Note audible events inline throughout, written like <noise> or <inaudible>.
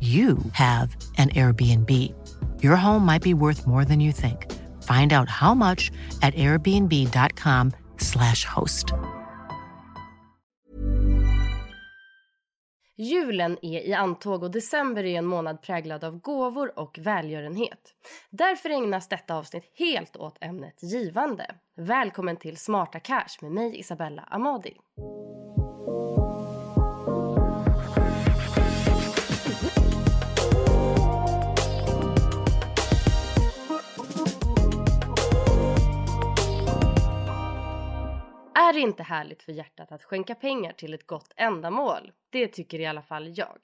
you have an Airbnb. Your home might be worth more than you think. Find out how much at airbnb.com slash host. Julen är i antåg och december är en månad präglad av gåvor och välgörenhet. Därför ägnas detta avsnitt helt åt ämnet givande. Välkommen till Smarta Cash med mig Isabella Amadi. Är det inte härligt för hjärtat att skänka pengar till ett gott ändamål? Det tycker i alla fall jag.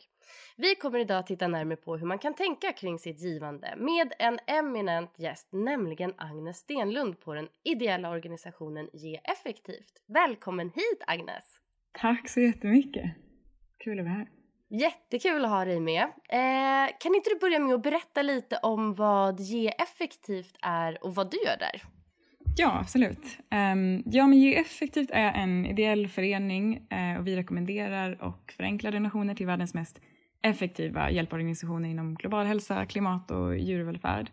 Vi kommer idag att titta närmare på hur man kan tänka kring sitt givande med en eminent gäst, nämligen Agnes Stenlund på den ideella organisationen Ge Effektivt. Välkommen hit Agnes! Tack så jättemycket! Kul att vara här. Jättekul att ha dig med. Eh, kan inte du börja med att berätta lite om vad Ge Effektivt är och vad du gör där? Ja, absolut. Um, ja, men Ge Effektivt är en ideell förening uh, och vi rekommenderar och förenklar donationer till världens mest effektiva hjälporganisationer inom global hälsa, klimat och djurvälfärd.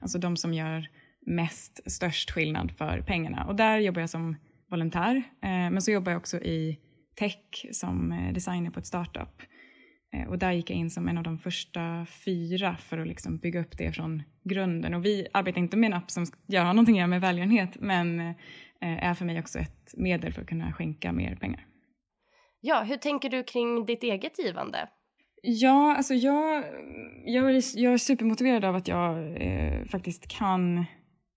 Alltså de som gör mest, störst skillnad för pengarna. Och där jobbar jag som volontär, uh, men så jobbar jag också i tech som eh, designer på ett startup. Eh, och där gick jag in som en av de första fyra för att liksom bygga upp det från grunden. Och vi arbetar inte med en app som gör någonting göra med välgörenhet men eh, är för mig också ett medel för att kunna skänka mer pengar. Ja, hur tänker du kring ditt eget givande? Ja, alltså jag, jag, är, jag är supermotiverad av att jag eh, faktiskt kan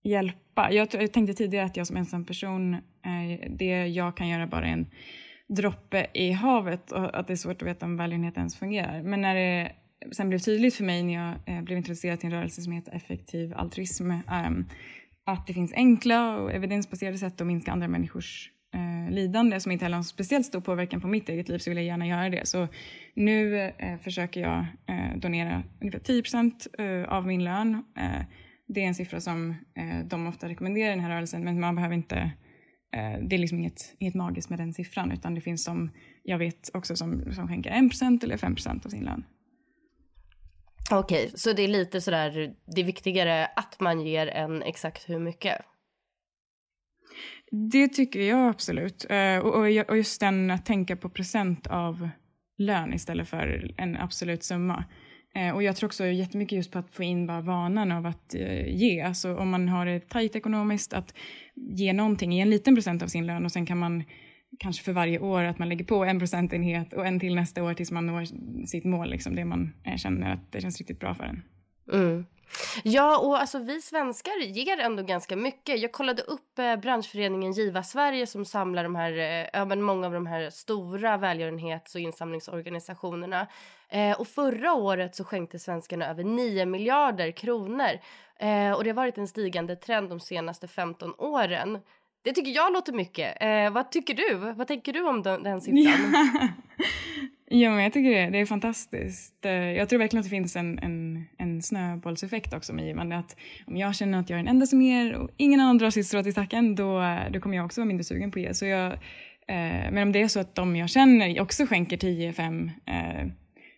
hjälpa. Jag, jag tänkte tidigare att jag som ensam person, eh, det jag kan göra bara är en droppe i havet och att det är svårt att veta om välgörenhet ens fungerar. Men när det sen blev tydligt för mig när jag eh, blev introducerad till en rörelse som heter effektiv altruism ehm, att det finns enkla och evidensbaserade sätt att minska andra människors eh, lidande som inte heller har speciellt stor påverkan på mitt eget liv så vill jag gärna göra det. Så nu eh, försöker jag eh, donera ungefär 10 eh, av min lön. Eh, det är en siffra som eh, de ofta rekommenderar i den här rörelsen men man behöver inte Eh, det är liksom inget, inget magiskt med den siffran utan det finns som jag vet också som, som skänker 1% eller 5% av sin lön. Okej, okay, så det är lite sådär, det är viktigare att man ger än exakt hur mycket? Det tycker jag absolut. Och, och just den att tänka på procent av lön istället för en absolut summa. Eh, och jag tror också jättemycket just på att få in bara vanan av att eh, ge. Alltså om man har det tajt ekonomiskt, att ge någonting i en liten procent av sin lön och sen kan man kanske för varje år att man lägger på en procentenhet och en till nästa år tills man når sitt mål, liksom det man eh, känner att det känns riktigt bra för en. Mm. Ja, och alltså vi svenskar ger ändå ganska mycket. Jag kollade upp eh, branschföreningen Giva Sverige som samlar de här, eh, ja, men många av de här stora välgörenhets och insamlingsorganisationerna. Eh, och förra året så skänkte svenskarna över 9 miljarder kronor. Eh, och det har varit en stigande trend de senaste 15 åren. Det tycker jag låter mycket. Eh, vad tycker du? Vad tänker du om den, den siffran? <laughs> <laughs> Ja, men jag tycker det, det är fantastiskt. Eh, jag tror verkligen att det finns en, en, en snöbollseffekt också med givande. Att om jag känner att jag är den enda som ger och ingen annan drar sitt strå till stacken, då, då kommer jag också vara mindre sugen på att ge. Så jag, eh, men om det är så att de jag känner också skänker 10-5 eh,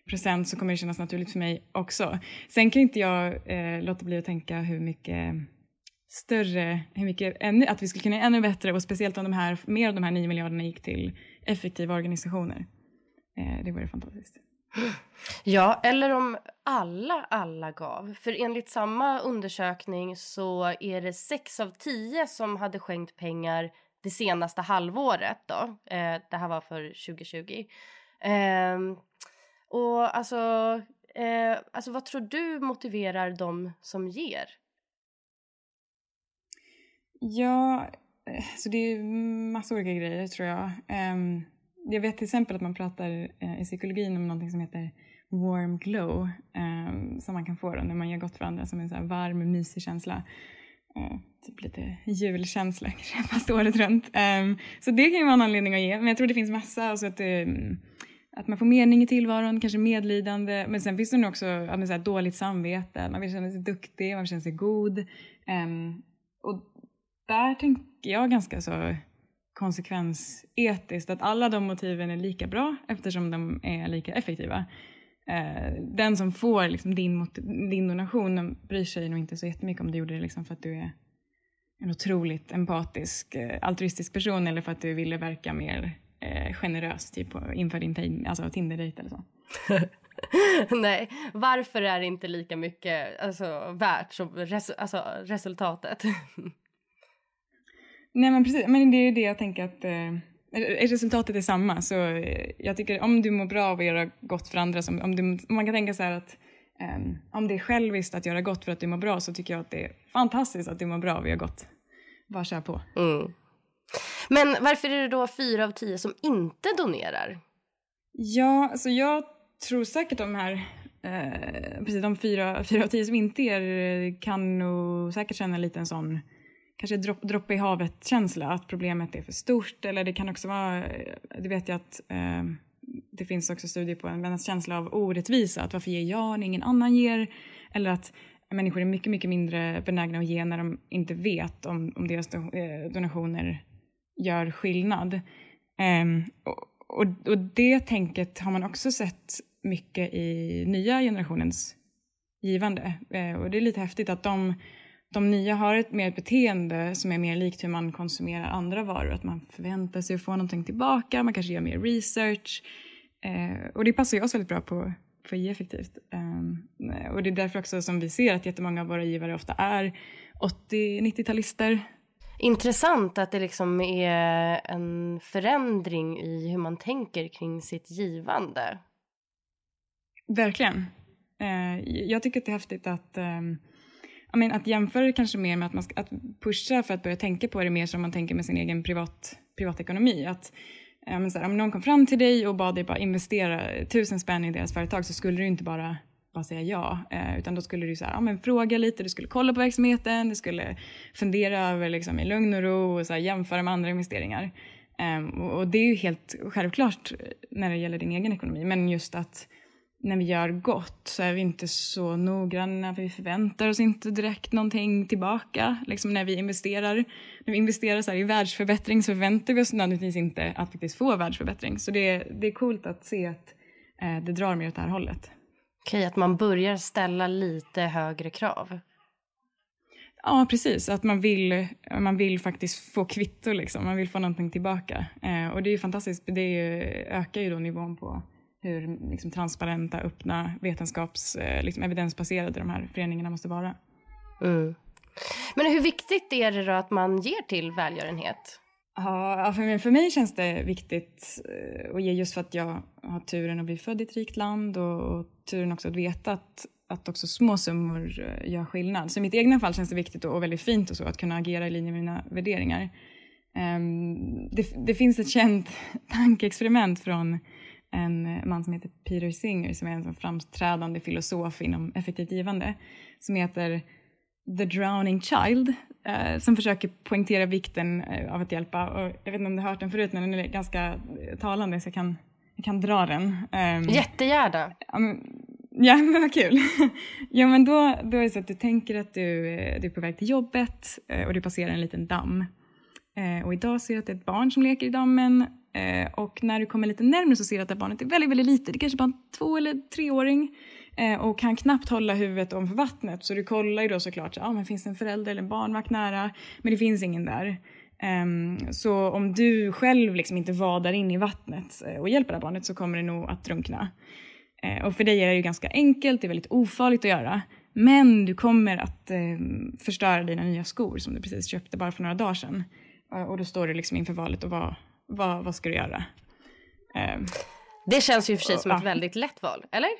procent så kommer det kännas naturligt för mig också. Sen kan inte jag eh, låta bli att tänka hur mycket större, hur mycket, ännu, att vi skulle kunna göra ännu bättre och speciellt om de här, mer av de här 9 miljarderna gick till effektiva organisationer. Eh, det vore fantastiskt. Ja, eller om alla, alla gav. För enligt samma undersökning så är det sex av tio som hade skänkt pengar det senaste halvåret. Då. Eh, det här var för 2020. Eh, och alltså, eh, alltså, vad tror du motiverar de som ger? Ja, så det är massa olika grejer tror jag. Um, jag vet till exempel att man pratar eh, i psykologin om någonting som heter warm glow ehm, som man kan få då när man gör gott för andra som en så varm, mysig känsla. Eh, typ lite julkänsla <laughs> kanske fast året runt. Ehm, så det kan ju vara en anledning att ge. Men jag tror det finns massa. Alltså att, ehm, att man får mening i tillvaron, kanske medlidande. Men sen finns det nog också ja, så här, dåligt samvete. Man vill känna sig duktig, man vill känna sig god. Och där tänker jag ganska så konsekvensetiskt att alla de motiven är lika bra eftersom de är lika effektiva. Eh, den som får liksom din, din donation bryr sig nog inte så jättemycket om du gjorde det liksom för att du är en otroligt empatisk, eh, altruistisk person eller för att du ville verka mer eh, generös typ, inför din alltså, Tinder-dejt eller så. <laughs> Nej, varför är det inte lika mycket alltså, värt som res alltså, resultatet? <laughs> Nej men precis, men det är det jag tänker att eh, resultatet är samma. Så eh, jag tycker om du mår bra av att göra gott för andra, som, om, du, om man kan tänka så här att um, om det är själviskt att göra gott för att du mår bra så tycker jag att det är fantastiskt att du mår bra av att göra gott. Bara kör på. Mm. Men varför är det då fyra av tio som inte donerar? Ja, alltså jag tror säkert de här eh, precis de fyra, fyra av tio som inte är kan nog säkert känna lite en sån kanske dropp, dropp i havet-känsla, att problemet är för stort. Eller det kan också vara, eh, det vet jag att eh, det finns också studier på en, känsla av orättvisa, att varför ger jag när ingen annan ger? Eller att människor är mycket, mycket mindre benägna att ge när de inte vet om, om deras eh, donationer gör skillnad. Eh, och, och, och, det tänket har man också sett mycket i nya generationens givande. Eh, och det är lite häftigt att de de nya har ett mer beteende som är mer likt hur man konsumerar andra varor. Att man förväntar sig att få någonting tillbaka, man kanske gör mer research. Eh, och det passar ju oss väldigt bra på, på effektivt. Eh, och det är därför också som vi ser att jättemånga av våra givare ofta är 80-90-talister. Intressant att det liksom är en förändring i hur man tänker kring sitt givande. Verkligen. Eh, jag tycker att det är häftigt att i mean, att jämföra det kanske mer med att, man ska, att pusha för att börja tänka på det mer som man tänker med sin egen privat, privatekonomi. Att, eh, ja, så här, om någon kom fram till dig och bad dig bara investera tusen spänn i deras företag så skulle du inte bara, bara säga ja. Eh, utan då skulle du så här, ja, men fråga lite, du skulle kolla på verksamheten, du skulle fundera över liksom, i lugn och ro och så här, jämföra med andra investeringar. Um, och, och det är ju helt självklart när det gäller din egen ekonomi. Men just att när vi gör gott så är vi inte så noggranna för vi förväntar oss inte direkt någonting tillbaka. Liksom när vi investerar, när vi investerar så i världsförbättring så förväntar vi oss nödvändigtvis inte att faktiskt få världsförbättring. Så det, det är coolt att se att eh, det drar mer åt det här hållet. Okej, att man börjar ställa lite högre krav. Ja, precis. Att man vill, man vill faktiskt få kvitto, liksom. man vill få någonting tillbaka. Eh, och det är ju fantastiskt, det ju, ökar ju då nivån på hur liksom, transparenta, öppna, vetenskaps, eh, liksom, evidensbaserade de här föreningarna måste vara. Mm. Men hur viktigt är det då att man ger till välgörenhet? Ja, för mig, för mig känns det viktigt eh, att ge just för att jag har turen att bli född i ett rikt land och, och turen också att veta att, att också små summor eh, gör skillnad. Så i mitt egna fall känns det viktigt och väldigt fint och så att kunna agera i linje med mina värderingar. Um, det, det, finns ett känt <laughs> tankeexperiment från en man som heter Peter Singer som är en framträdande filosof inom effektivt givande som heter The Drowning Child eh, som försöker poängtera vikten eh, av att hjälpa. Och jag vet inte om du har hört den förut men den är ganska talande så jag kan, kan dra den. Um, Jättegärna. Ja, <laughs> men vad kul. ja, men då, då är det så att du tänker att du, du är på väg till jobbet eh, och du passerar en liten damm. Eh, och idag ser du att det är ett barn som leker i dammen eh, och när du kommer lite närmare så ser du att det barnet är väldigt, väldigt litet. Det är kanske bara en två eller treåring eh, och kan knappt hålla huvudet om vattnet. Så du kollar ju då såklart, ah, men finns det en förälder eller en barnvakt nära? Men det finns ingen där. Um, så om du själv liksom inte vadar in i vattnet eh, och hjälper det här barnet så kommer det nog att drunkna. Uh, och för dig är det ju ganska enkelt, det är väldigt ofarligt att göra. Men du kommer att um, förstöra dina nya skor som du precis köpte bara för några dagar sedan. Uh, och då står du liksom inför valet och vad, vad, vad ska du göra? Um, det känns ju för sig som uh, ett väldigt lätt val, eller? <laughs>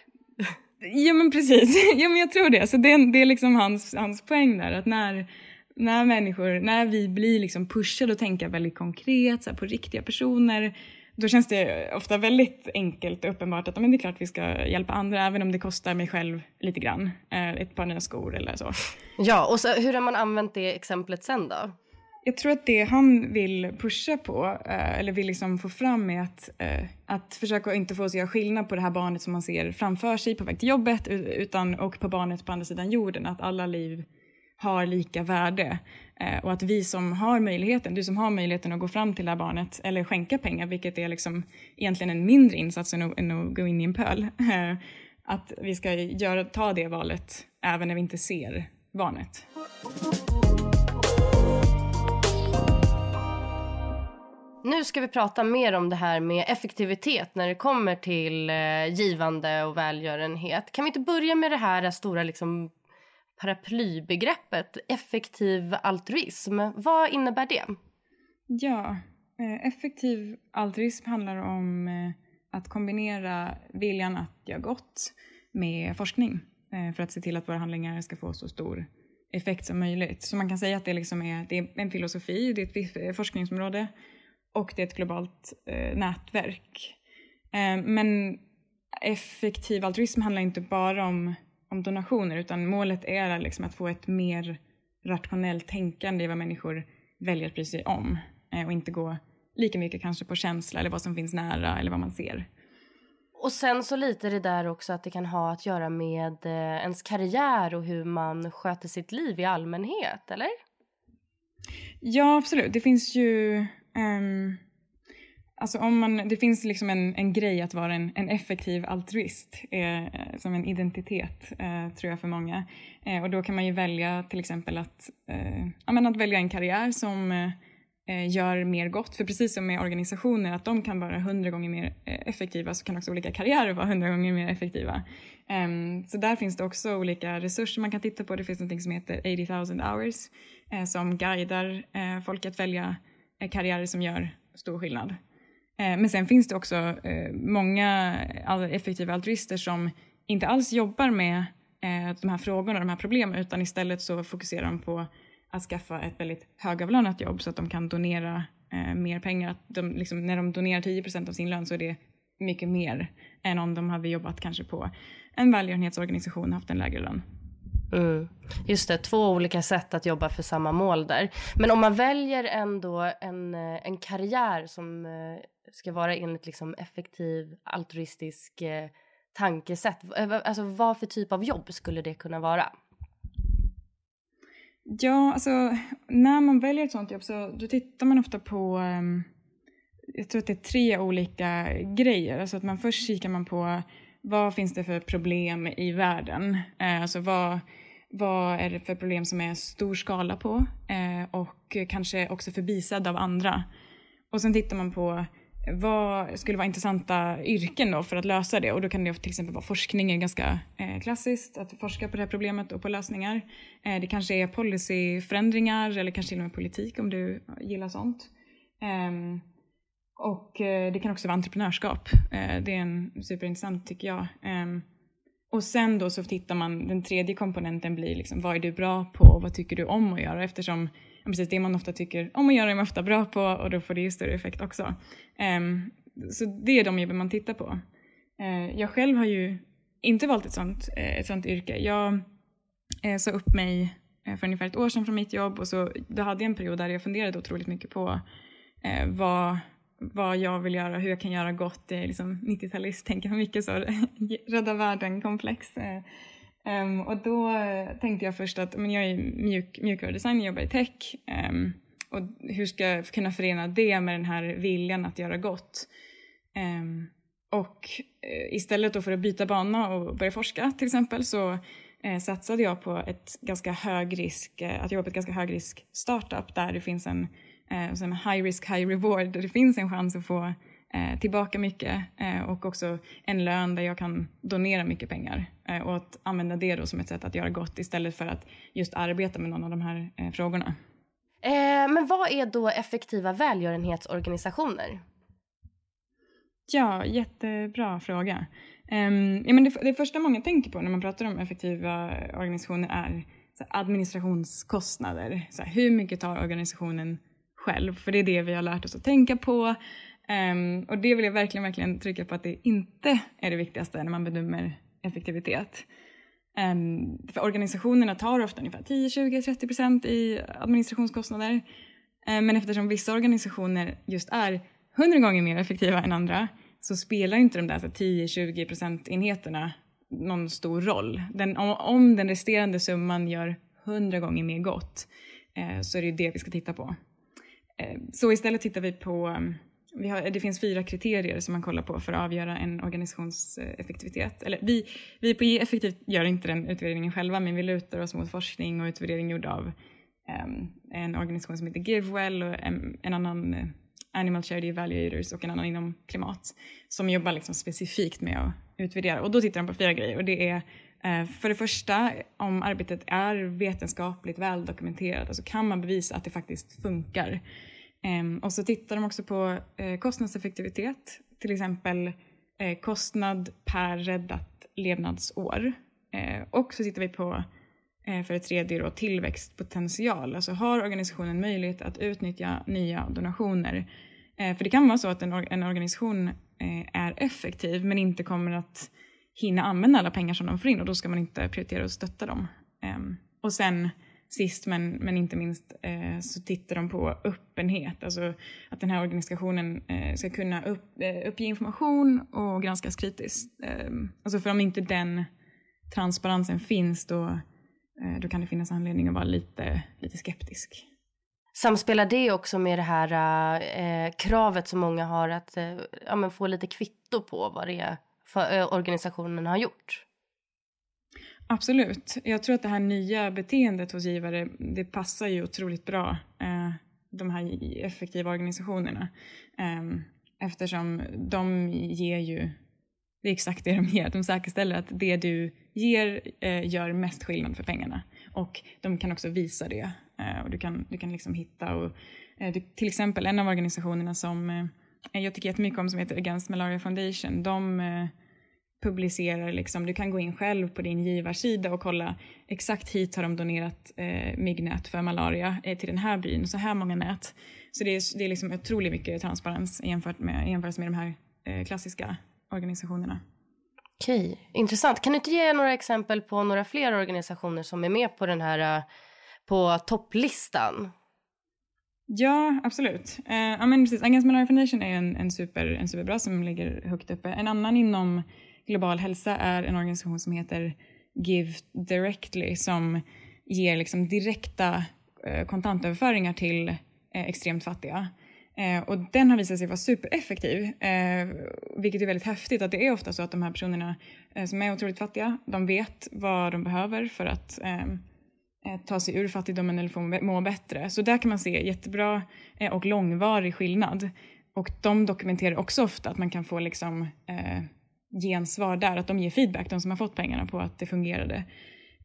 Ja men precis, <laughs> ja men jag tror det. Så det, det är liksom hans, hans poäng där att när när människor, när vi blir liksom pushade att tänka väldigt konkret så här, på riktiga personer, då känns det ofta väldigt enkelt och uppenbart att men det är klart vi ska hjälpa andra även om det kostar mig själv lite grann. Eh, ett par nya skor eller så. Ja, och så, hur har man använt det exemplet sen då? Jag tror att det han vill pusha på, eh, eller vill liksom få fram är att, eh, att försöka inte få oss att göra skillnad på det här barnet som man ser framför sig på väg till jobbet utan, och på barnet på andra sidan jorden. Att alla liv har lika värde. Eh, och att vi som har möjligheten, du som har möjligheten att gå fram till det här barnet eller skänka pengar, vilket är liksom egentligen en mindre insats än att, än att gå in i en pöl. Att vi ska göra, ta det valet även när vi inte ser barnet. Nu ska vi prata mer om det här med effektivitet när det kommer till eh, givande och välgörenhet. Kan vi inte börja med det här stora liksom paraplybegreppet effektiv altruism. Vad innebär det? Ja, eh, effektiv altruism handlar om eh, att kombinera viljan att göra gott med forskning eh, för att se till att våra handlingar ska få så stor effekt som möjligt. Så man kan säga att det, liksom är, det är en filosofi, det är ett forskningsområde och det är ett globalt nätverk. men effektiv altruism handlar inte bara om om donationer utan målet är liksom att få ett mer rationellt tänkande i vad människor väljer att bry sig om eh, och inte gå lika mycket kanske på känsla eller vad som finns nära eller vad man ser. Och sen så lite det där också att det kan ha att göra med eh, ens karriär och hur man sköter sitt liv i allmänhet, eller? Ja, absolut. Det finns ju um, Alltså om man, det finns liksom en, en grej att vara en, en effektiv altruist, eh, som en identitet eh, tror jag för många. Eh, och då kan man ju välja till exempel att, eh, att välja en karriär som eh, gör mer gott. För precis som med organisationer, att de kan vara hundra gånger mer eh, effektiva så kan också olika karriärer vara hundra gånger mer effektiva. Um, så där finns det också olika resurser man kan titta på. Det finns något som heter 80 000 hours eh, som guidar eh, folk att välja Eh, karriärer som gör stor skillnad. Eh, men sen finns det också eh, många effektiva altruister som inte alls jobbar med de här frågorna och de här problemen utan istället så fokuserar de på att skaffa ett väldigt högavlönat jobb så att de kan donera mer pengar. Att de, liksom, när de donerar 10% av sin lön så är det mycket mer än om de hade jobbat kanske på en välgörenhetsorganisation och haft en lägre lön. Mm. Just det, två olika sätt att jobba för samma mål där. Men om man väljer ändå en, eh, en karriär som eh, ska vara enligt liksom effektiv altruistisk eh, tankesätt. Alltså vad för typ av jobb skulle det kunna vara? Ja, alltså när man väljer ett sånt jobb så då tittar man ofta på ehm, jag tror att det är tre olika grejer. Alltså att man först kikar man på vad finns det för problem i världen? Eh, alltså vad, vad är det för problem som är stor skala på eh, och kanske också förbisedda av andra. Och sen tittar man på vad skulle vara intressanta yrken då för att lösa det? Och då kan det till exempel vara forskning, är ganska eh, klassiskt, att forska på det här problemet och på lösningar. Eh, det kanske är policyförändringar eller kanske till och med politik om du gillar sånt. Ehm, och eh, det kan också vara entreprenörskap. Eh, det är en superintressant tycker jag. Ehm, och sen då så tittar man, den tredje komponenten blir liksom, vad är du bra på och vad tycker du om att göra? Eftersom precis det man ofta tycker om att göra är man ofta bra på och då får det ju större effekt också. Ehm, så det är de jobben man tittar på. Eh, jag själv har ju inte valt ett sånt, ett sånt yrke. Jag sa upp mig för ungefär ett år sedan från mitt jobb och så då hade jag en period där jag funderade otroligt mycket på vad, vad jag vill göra, hur jag kan göra gott. Det är liksom 90-talist, tänker mycket så <laughs> rädda världen-komplex. Um, eh, ehm, och då tänkte jag först att men jag är mjuk, mjukvarudesign, jag jobbar i tech. Um, och hur ska jag kunna förena det med den här viljan att göra gott? Um, och eh, istället då för att byta bana och börja forska till exempel så eh, satsade jag på ett ganska hög risk, eh, att jobba på ett ganska hög risk startup där det finns en, en high risk high reward, där det finns en chans att få eh, tillbaka mycket eh, och också en lön där jag kan donera mycket pengar eh, och att använda det då som ett sätt att göra gott istället för att just arbeta med någon av de här eh, frågorna. Eh, men vad är då effektiva välgörenhetsorganisationer? Ja, jättebra fråga. Um, ja, men det, det, första många tänker på när man pratar om effektiva organisationer är administrationskostnader. Så här, hur mycket tar organisationen själv? För det är det vi har lärt oss att tänka på. Um, och det vill jag verkligen, verkligen trycka på att det inte är det viktigaste när man bedömer effektivitet. Um, för organisationerna tar ofta ungefär 10, 20, 30 procent i administrationskostnader. Um, men eftersom vissa organisationer just är 100 gånger mer effektiva än andra så spelar inte de där 10-20 procentenheterna någon stor roll. Den, om, om, den resterande summan gör 100 gånger mer gott eh, så är det det vi ska titta på. Ehm, så istället tittar vi på ehm, vi har, det finns fyra kriterier som man kollar på för att avgöra en organisations effektivitet. Eller vi, vi på Effektivt gör inte den utvärderingen själva men vi lutar oss mot forskning och utvärdering gjord av ehm, en organisation som heter Givewell och en, en annan eh, Animal Charity Evaluators och en annan inom klimat som jobbar liksom specifikt med att utvärdera. Och då tittar de på fyra grejer och det är eh, för det första om arbetet är vetenskapligt väldokumenterat, alltså kan man bevisa att det faktiskt funkar. Ehm, och så tittar de också på eh, kostnadseffektivitet, till exempel eh, kostnad per räddat levnadsår. Eh, och så tittar vi på för det tredje då, tillväxtpotential, alltså har organisationen möjlighet att utnyttja nya donationer? För det kan vara så att en, en organisation är effektiv men inte kommer att hinna använda alla pengar som de får in och då ska man inte prioritera att stötta dem. Ehm, och sen sist men, men inte minst eh, så tittar de på öppenhet, alltså att den här organisationen eh, ska kunna upp, eh, uppge information och granskas kritiskt. Ehm, alltså för om inte den transparensen finns då, eh, då kan det finnas anledning att vara lite, lite skeptisk. Samspelar det också med det här eh, eh kravet som många har att eh, ja, få lite kvitto på vad det är för, eh, organisationen har gjort? Absolut. Jag tror att det här nya beteendet hos givare, det passar ju otroligt bra eh, de här effektiva organisationerna. Eh, eftersom de ger ju, det är exakt det de ger, de säkerställer att det du ger eh, gör mest skillnad för pengarna. Och de kan också visa det. Eh, och du kan, du kan liksom hitta och eh, du, till exempel en av organisationerna som eh, jag tycker jättemycket om som heter Against Malaria Foundation, de eh, publicerar, liksom, du kan gå in själv på din givarsida och kolla exakt hit har de donerat eh, myggnät för malaria eh, till den här byn, så här många nät. Så det är, det är liksom otroligt mycket transparens jämfört med, jämfört med de här eh, klassiska organisationerna. Okej, intressant. Kan du inte ge några exempel på några fler organisationer som är med på den här eh, på topplistan? Ja, absolut. Uh, ja, men precis. Against Malaria Foundation är en, en, super, en superbra som ligger högt uppe. En annan inom global hälsa är en organisation som heter Give Directly som ger liksom direkta eh, kontantöverföringar till eh, extremt fattiga. Eh, och den har visat sig vara supereffektiv, vilket är väldigt häftigt. att Det är ofta så att de här personerna som är otroligt fattiga, de vet vad de behöver för att ta sig ur fattigdomen eller få må bättre. Så där kan man se jättebra och långvarig skillnad. Och de dokumenterar också ofta att man kan få liksom, gensvar där, att de ger feedback, de som har fått pengarna, på att det fungerade.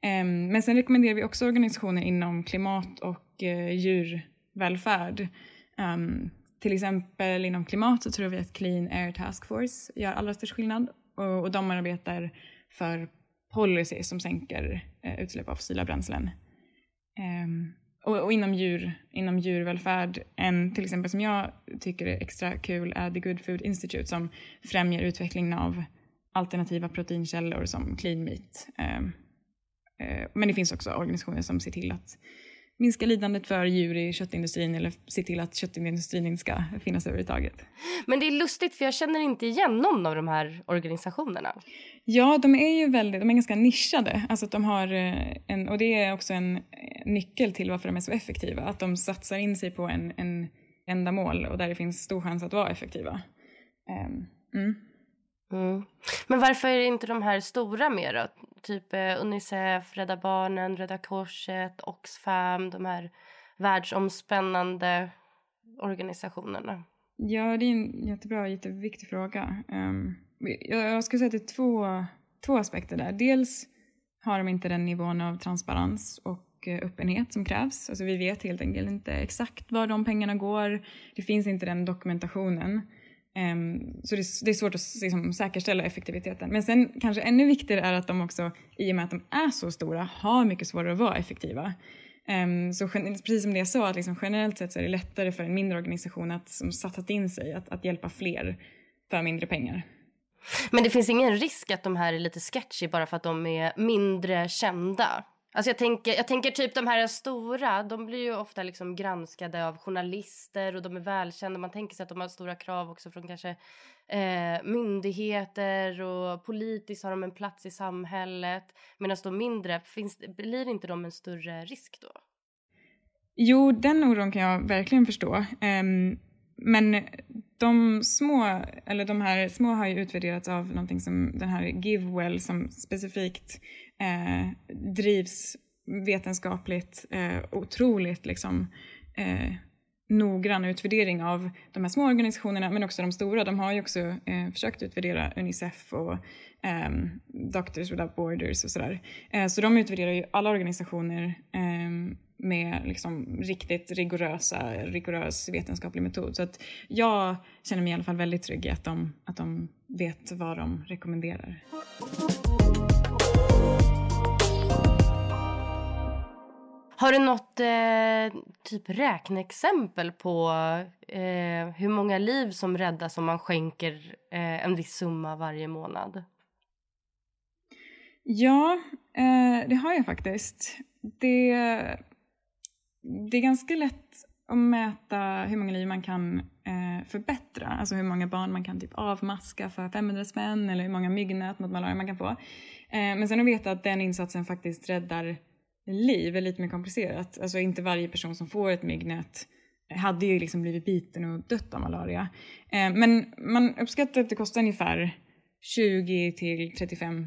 Ehm, men sen rekommenderar vi också organisationer inom klimat och eh, djurvälfärd. Ehm, till exempel inom klimat så tror vi att Clean Air Task Force gör allra störst skillnad och, de arbetar för policy som sänker eh, utsläpp av fossila bränslen. Ehm, och, och, inom, djur, inom djurvälfärd, en till exempel som jag tycker är extra kul är The Good Food Institute som främjar utvecklingen av alternativa proteinkällor som clean meat. Eh, eh, men det finns också organisationer som ser till att minska lidandet för djur i köttindustrin eller se till att köttindustrin inte ska finnas överhuvudtaget. Men det är lustigt för jag känner inte igen någon av de här organisationerna. Ja, de är ju väldigt, de är ganska nischade. Alltså de har eh, en, och det är också en nyckel till varför de är så effektiva. Att de satsar in sig på en, en ändamål och där det finns stor chans att vara effektiva. Um, mm. Mm. Men varför är inte de här stora mer då? Typ eh, Unicef, Rädda Barnen, Röda Korset, Oxfam, de här världsomspännande organisationerna? Ja, det är en jättebra, jätteviktig fråga. Ehm, jag, skulle säga att det är två, två aspekter där. Dels har de inte den nivån av transparens och eh, öppenhet som krävs. Alltså vi vet helt enkelt inte exakt var de pengarna går. Det finns inte den dokumentationen. Ehm, så det, är svårt att liksom, säkerställa effektiviteten. Men sen kanske ännu viktigare är att de också, i och med att de är så stora, har mycket svårare att vara effektiva. Ehm, så precis som det jag sa, att liksom, generellt sett så är det lättare för en mindre organisation att som satsat in sig, att, att hjälpa fler för mindre pengar. Men det finns ingen risk att de här är lite sketchy bara för att de är mindre kända? Alltså jag, tänker, jag tänker typ de här stora, de blir ju ofta liksom granskade av journalister och de är välkända. Man tänker sig att de har stora krav också från kanske eh, myndigheter och politiskt har de en plats i samhället. Medan de mindre, finns, blir inte de en större risk då? Jo, den oron kan jag verkligen förstå. Um, men de små, eller de här små har ju utvärderats av någonting som den här Givewell som specifikt eh, drivs vetenskapligt eh, otroligt liksom eh, noggrann utvärdering av de här små organisationerna men också de stora. De har ju också eh, försökt utvärdera Unicef och eh, Doctors Without Borders och sådär. Eh, så de utvärderar ju alla organisationer eh, med liksom riktigt rigorösa, rigorös vetenskaplig metod. Så att jag känner mig i alla fall väldigt trygg i att de, att de vet vad de rekommenderar. Har du något eh, typ räkneexempel på eh, hur många liv som räddas om man skänker eh, en viss summa varje månad? Ja, eh, det har jag faktiskt. Det, det är ganska lätt att mäta hur många liv man kan eh, förbättra. Alltså hur många barn man kan typ avmaska för 500 spänn eller hur många myggnät mot malaria man kan få. Eh, men sen att veta att den insatsen faktiskt räddar liv är lite mer komplicerat. Alltså inte varje person som får ett myggnät hade ju liksom blivit biten och dött av malaria. Eh, men man uppskattar att det kostar ungefär 20 till 35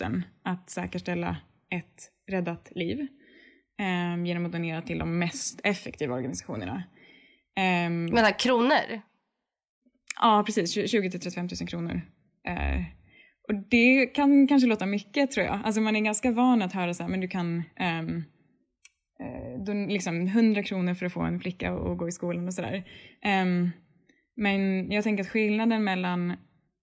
000 att säkerställa ett räddat liv eh, genom att donera till de mest effektiva organisationerna. Eh, Vänta, kronor? Ja, precis. 20 till 35 000 kronor. Eh, och det kan kanske låta mycket tror jag. Alltså man är ganska van att höra så här, men du kan um, uh, liksom 100 kronor för att få en flicka att gå i skolan och sådär. Um, men jag tänker att skillnaden mellan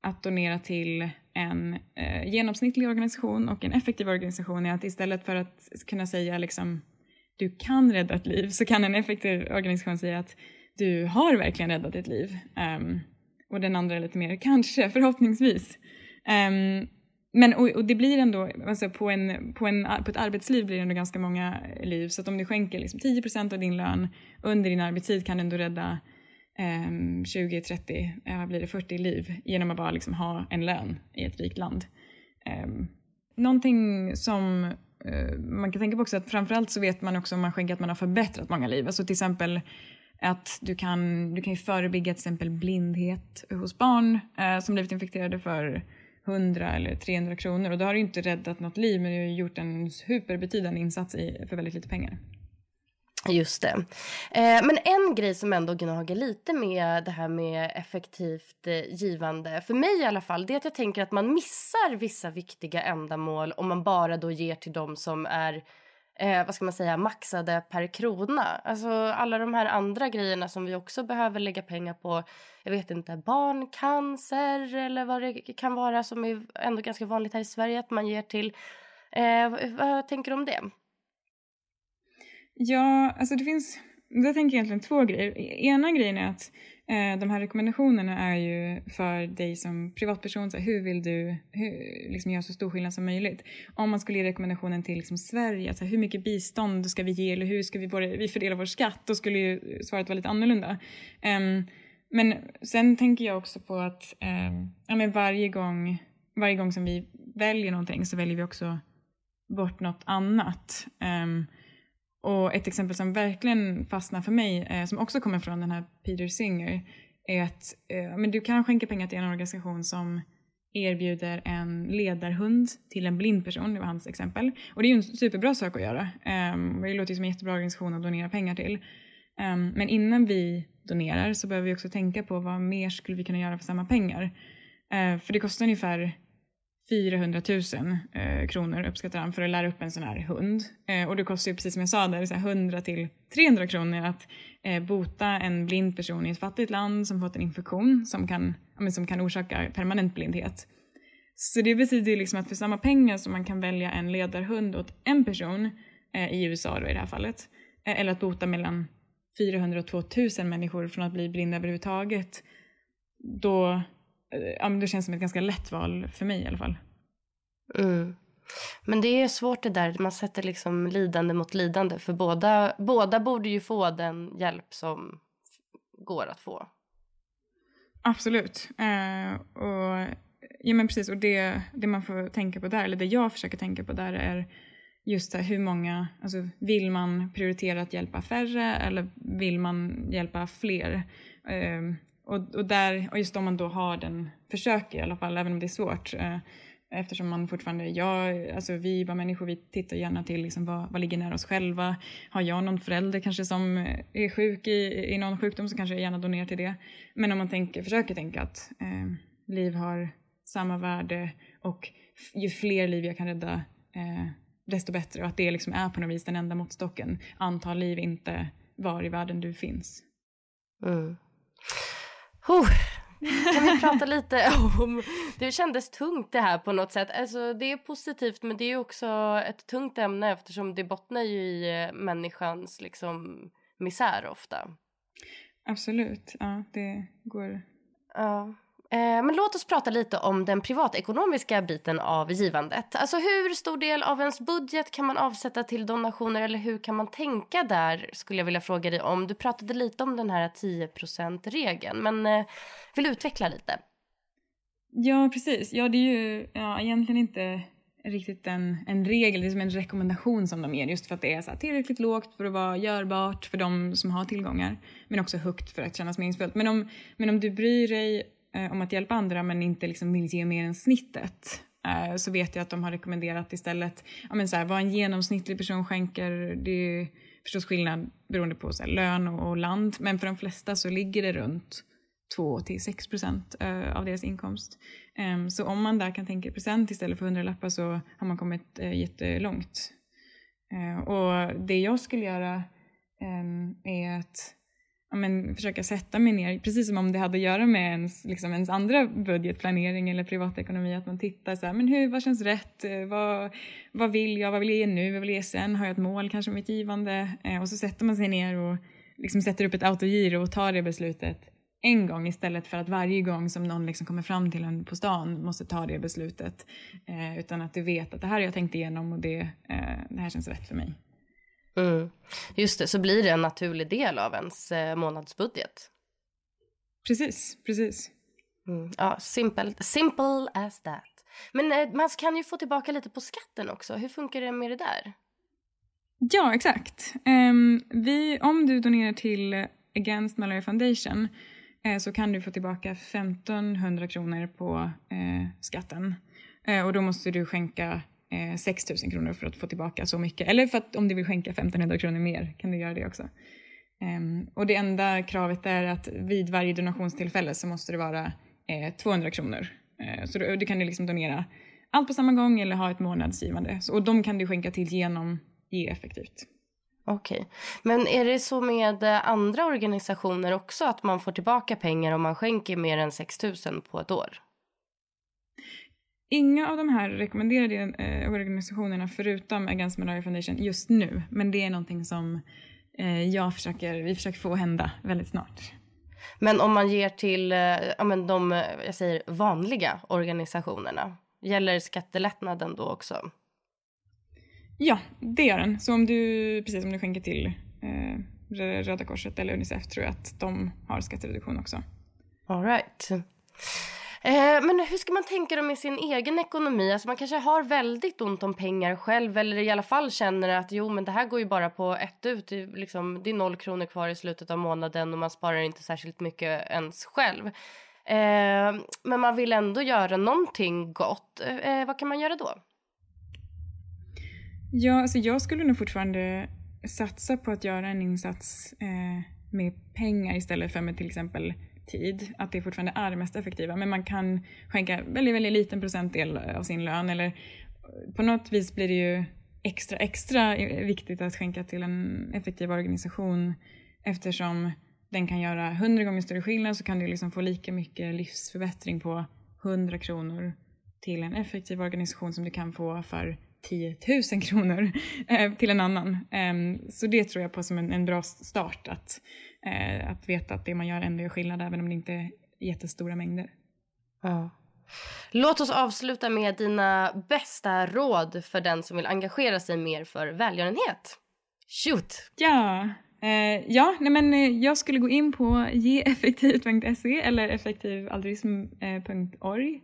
att donera till en eh, genomsnittlig organisation och en effektiv organisation är att istället för att kunna säga liksom du kan rädda ett liv så kan en effektiv organisation säga att du har verkligen räddat ett liv. Um, och den andra är lite mer kanske, förhoppningsvis. Um, men och, och, det blir ändå, alltså på, en, på, en, på ett arbetsliv blir det ändå ganska många liv. Så att om du skänker liksom 10% av din lön under din arbetstid kan du ändå rädda um, 20, 30, vad blir det 40 liv genom att bara liksom ha en lön i ett rikt land. Um, någonting som uh, man kan tänka på också att framförallt så vet man också om man skänker att man har förbättrat många liv. Alltså till exempel att du kan, du kan ju förebygga till exempel blindhet hos barn uh, som blivit infekterade för 100 eller 300 kronor och då har du inte räddat något liv men du har gjort en superbetydande insats i, för väldigt lite pengar. Just det. Eh, men en grej som ändå gnager lite med det här med effektivt eh, givande, för mig i alla fall, det är att jag tänker att man missar vissa viktiga ändamål om man bara då ger till dem som är eh, vad ska man säga, maxade per krona. Alltså alla de här andra grejerna som vi också behöver lägga pengar på. Jag vet inte, barncancer eller vad det kan vara som är ändå ganska vanligt här i Sverige att man ger till. Eh, vad tänker du om det? Ja, alltså det finns, jag tänker egentligen två grejer. Ena grejen är att Eh, de här rekommendationerna är ju för dig som privatperson, så här, hur vill du hur, liksom göra så stor skillnad som möjligt? Om man skulle ge rekommendationen till liksom Sverige, så här, hur mycket bistånd ska vi ge eller hur ska vi, både, vi fördela vår skatt? Då skulle ju svaret vara lite annorlunda. Um, men sen tänker jag också på att um, ja, men varje, gång, varje gång som vi väljer någonting så väljer vi också bort något annat. Um, och ett exempel som verkligen fastnar för mig, eh, som också kommer från den här Peter Singer, är att eh, men du kan skänka pengar till en organisation som erbjuder en ledarhund till en blind person, det var hans exempel. Och det är ju en superbra sak att göra. Um, det låter ju som en jättebra organisation att donera pengar till. Um, men innan vi donerar så behöver vi också tänka på vad mer skulle vi kunna göra för samma pengar. Uh, för det kostar ungefär 400 000 eh, kronor uppskattar han för att lära upp en sån här hund. Eh, och det kostar ju precis som jag sa där, så 100 till 300 kronor att eh, bota en blind person i ett fattigt land som fått en infektion som kan, som kan orsaka permanent blindhet. Så det betyder ju liksom att för samma pengar som man kan välja en ledarhund åt en person, eh, i USA då i det här fallet, eh, eller att bota mellan 400 och 2000 människor från att bli blinda överhuvudtaget, då ja, men det känns som ett ganska lätt val för mig i alla fall. Mm. Men det är svårt det där, man sätter liksom lidande mot lidande. För båda, båda borde ju få den hjälp som går att få. Absolut. Eh, och, ja men precis, och det, det man får tänka på där, eller det jag försöker tänka på där är just här, hur många, alltså vill man prioritera att hjälpa färre eller vill man hjälpa fler? Eh, och, och, där, och just om man då har den, försöker i alla fall, även om det är svårt, eh, eftersom man fortfarande, jag, alltså vi bara människor, vi tittar gärna till liksom vad, vad ligger nära oss själva. Har jag någon förälder kanske som är sjuk i, i någon sjukdom så kanske jag gärna donerar till det. Men om man tänker, försöker tänka att eh, liv har samma värde och ju fler liv jag kan rädda eh, desto bättre och att det liksom är på något vis den enda måttstocken. Antal liv, inte var i världen du finns. Mm. Oh, <laughs> kan vi prata lite om... Det kändes tungt det här på något sätt. Alltså, det är positivt men det är också ett tungt ämne eftersom det bottnar ju i eh, människans liksom, misär ofta. Absolut, ja det går. Ja. Eh, men låt oss prata lite om den privatekonomiska biten av givandet. Alltså hur stor del av ens budget kan man avsätta till donationer eller hur kan man tänka där skulle jag vilja fråga dig om. Du pratade lite om den här 10% regeln men eh, vill du utveckla lite? Ja precis, ja det är ju ja, egentligen inte riktigt en, en regel, det är som en rekommendation som de ger just för att det är så här, tillräckligt lågt för att vara görbart för de som har tillgångar men också högt för att kännas meningsfullt. Men om, men om du bryr dig Eh, om att hjälpa andra men inte liksom vill ge mer än snittet eh, så vet jag att de har rekommenderat istället ja, men så här, vad en genomsnittlig person skänker. Det är förstås skillnad beroende på så här, lön och, land men för de flesta så ligger det runt 2 till 6 procent eh, av deras inkomst. Ehm, så om man där kan tänka procent istället för hundralappar så har man kommit eh, jättelångt. Eh, och det jag skulle göra ehm, är att men, försöka sätta mig ner, precis som om det hade att göra med ens, liksom, ens andra budgetplanering eller privatekonomi, att man tittar så här, men hur, vad känns rätt, eh, vad, vad vill jag, vad vill jag ge nu, vad vill jag ge sen, har jag ett mål kanske med mitt givande? Eh, och så sätter man sig ner och liksom sätter upp ett autogiro och tar det beslutet en gång istället för att varje gång som någon liksom kommer fram till en på stan måste ta det beslutet. Eh, utan att du vet att det här har jag tänkt igenom och det, eh, det här känns rätt för mig. Mm. Just det, så blir det en naturlig del av ens eh, månadsbudget. Precis, precis. Mm. Ja, simple, simple as that. Men eh, man kan ju få tillbaka lite på skatten också. Hur funkar det med det där? Ja, exakt. Um, vi, om du donerar till Against Malaria Foundation eh, så kan du få tillbaka 1500 kronor på eh, skatten. Eh, och då måste du skänka Eh, 6 000 kronor för att få tillbaka så mycket. Eller för att om du vill skänka 1500 kronor mer kan du göra det också. Um, och det enda kravet är att vid varje donationstillfälle så måste det vara eh, 200 kronor. Uh, så du, du kan du liksom donera allt på samma gång eller ha ett månadsgivande. Så, och de kan du skänka till genom Ge effektivt. Okej. Okay. Men är det så med eh, andra organisationer också att man får tillbaka pengar om man skänker mer än 6 000 på ett år? Inga av de här rekommenderade eh, organisationerna förutom Against Malaria Foundation just nu, men det är någonting som eh, jag försöker, vi försöker få hända väldigt snart. Men om man ger till eh, ja, men de jag säger, vanliga organisationerna, gäller skattelättnaden då också? Ja, det gör den. Så om du, precis om du skänker till eh, Röda Korset eller Unicef tror jag att de har skattereduktion också. All right. Eh, men hur ska man tänka då med sin egen ekonomi? Alltså man kanske har väldigt ont om pengar själv eller i alla fall känner att jo men det här går ju bara på ett ut. Det är, liksom, det är noll kronor kvar i slutet av månaden och man sparar inte särskilt mycket ens själv. Eh, men man vill ändå göra någonting gott. Eh, vad kan man göra då? Ja, alltså jag skulle nog fortfarande satsa på att göra en insats eh, med pengar istället för med till exempel tid. Att det fortfarande är det mest effektiva. Men man kan skänka väldigt, väldigt liten procentdel av sin lön. Eller eh, på något vis blir det ju extra, extra eh, viktigt att skänka till en effektiv organisation eftersom den kan göra hundra gånger större skillnad så kan du liksom få lika mycket livsförbättring på 100 kronor till en effektiv organisation som du kan få för 10 000 kronor <laughs> eh, till en annan. Ehm, så det tror jag på som en, bra start, att, eh, att veta att det man gör ändå gör skillnad även om det inte är jättestora mängder. Ja. Låt oss avsluta med dina bästa råd för den som vill engagera sig mer för välgörenhet. Shoot! Ja, eh, ja nej men jag skulle gå in på geeffektivt.se eller effektivaldruism.org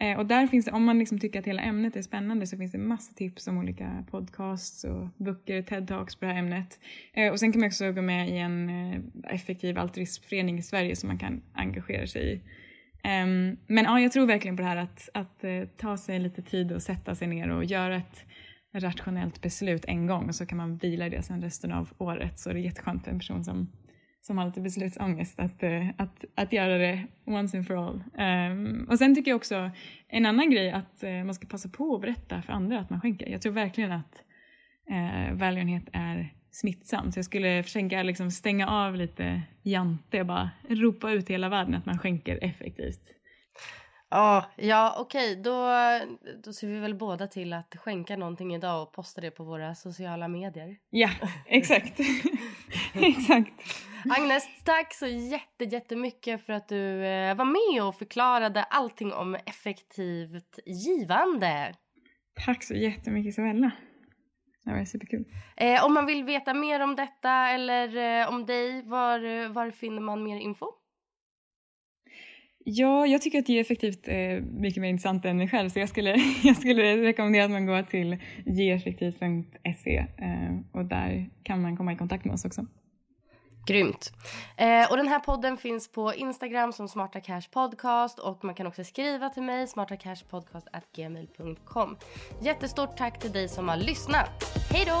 Eh, och där finns det, om man liksom tycker att hela ämnet är spännande så finns det massa tips om olika podcasts och böcker, TED-talks på det här ämnet. Eh, och sen kan man också gå med i en eh, effektiv altruismförening i Sverige som man kan engagera sig i. Um, men ja, jag tror verkligen på det här att, att uh, ta sig lite tid och sätta sig ner och göra ett rationellt beslut en gång och så kan man vila i det sen resten av året. Så det är jätteskönt för en person som som har lite beslutsångest att, uh, att, att göra det once and for all. Um, och sen tycker jag också en annan grej att uh, man ska passa på att berätta för andra att man skänker. Jag tror verkligen att uh, välgörenhet är smittsamt. Så jag skulle försöka liksom stänga av lite jante och bara ropa ut i hela världen att man skänker effektivt. Oh, ja, okej. Okay. Då, då ser vi väl båda till att skänka någonting idag och posta det på våra sociala medier. Ja, exakt. <laughs> <laughs> exakt. <laughs> Agnes, tack så jätte, jättemycket för att du eh, var med och förklarade allting om effektivt givande. Tack så jättemycket Isabella. Det var superkul. Eh, om man vill veta mer om detta eller eh, om dig, var, var finner man mer info? Ja, jag tycker att det är effektivt är mycket mer intressant än mig själv så jag skulle, <laughs> jag skulle rekommendera att man går till geeffektivt.se eh, och där kan man komma i kontakt med oss också. Grymt. Eh, och den här podden finns på Instagram som Smarta Cash Podcast och man kan också skriva till mig smartacashpodcast@gmail.com. Jättestort tack till dig som har lyssnat. Hej då!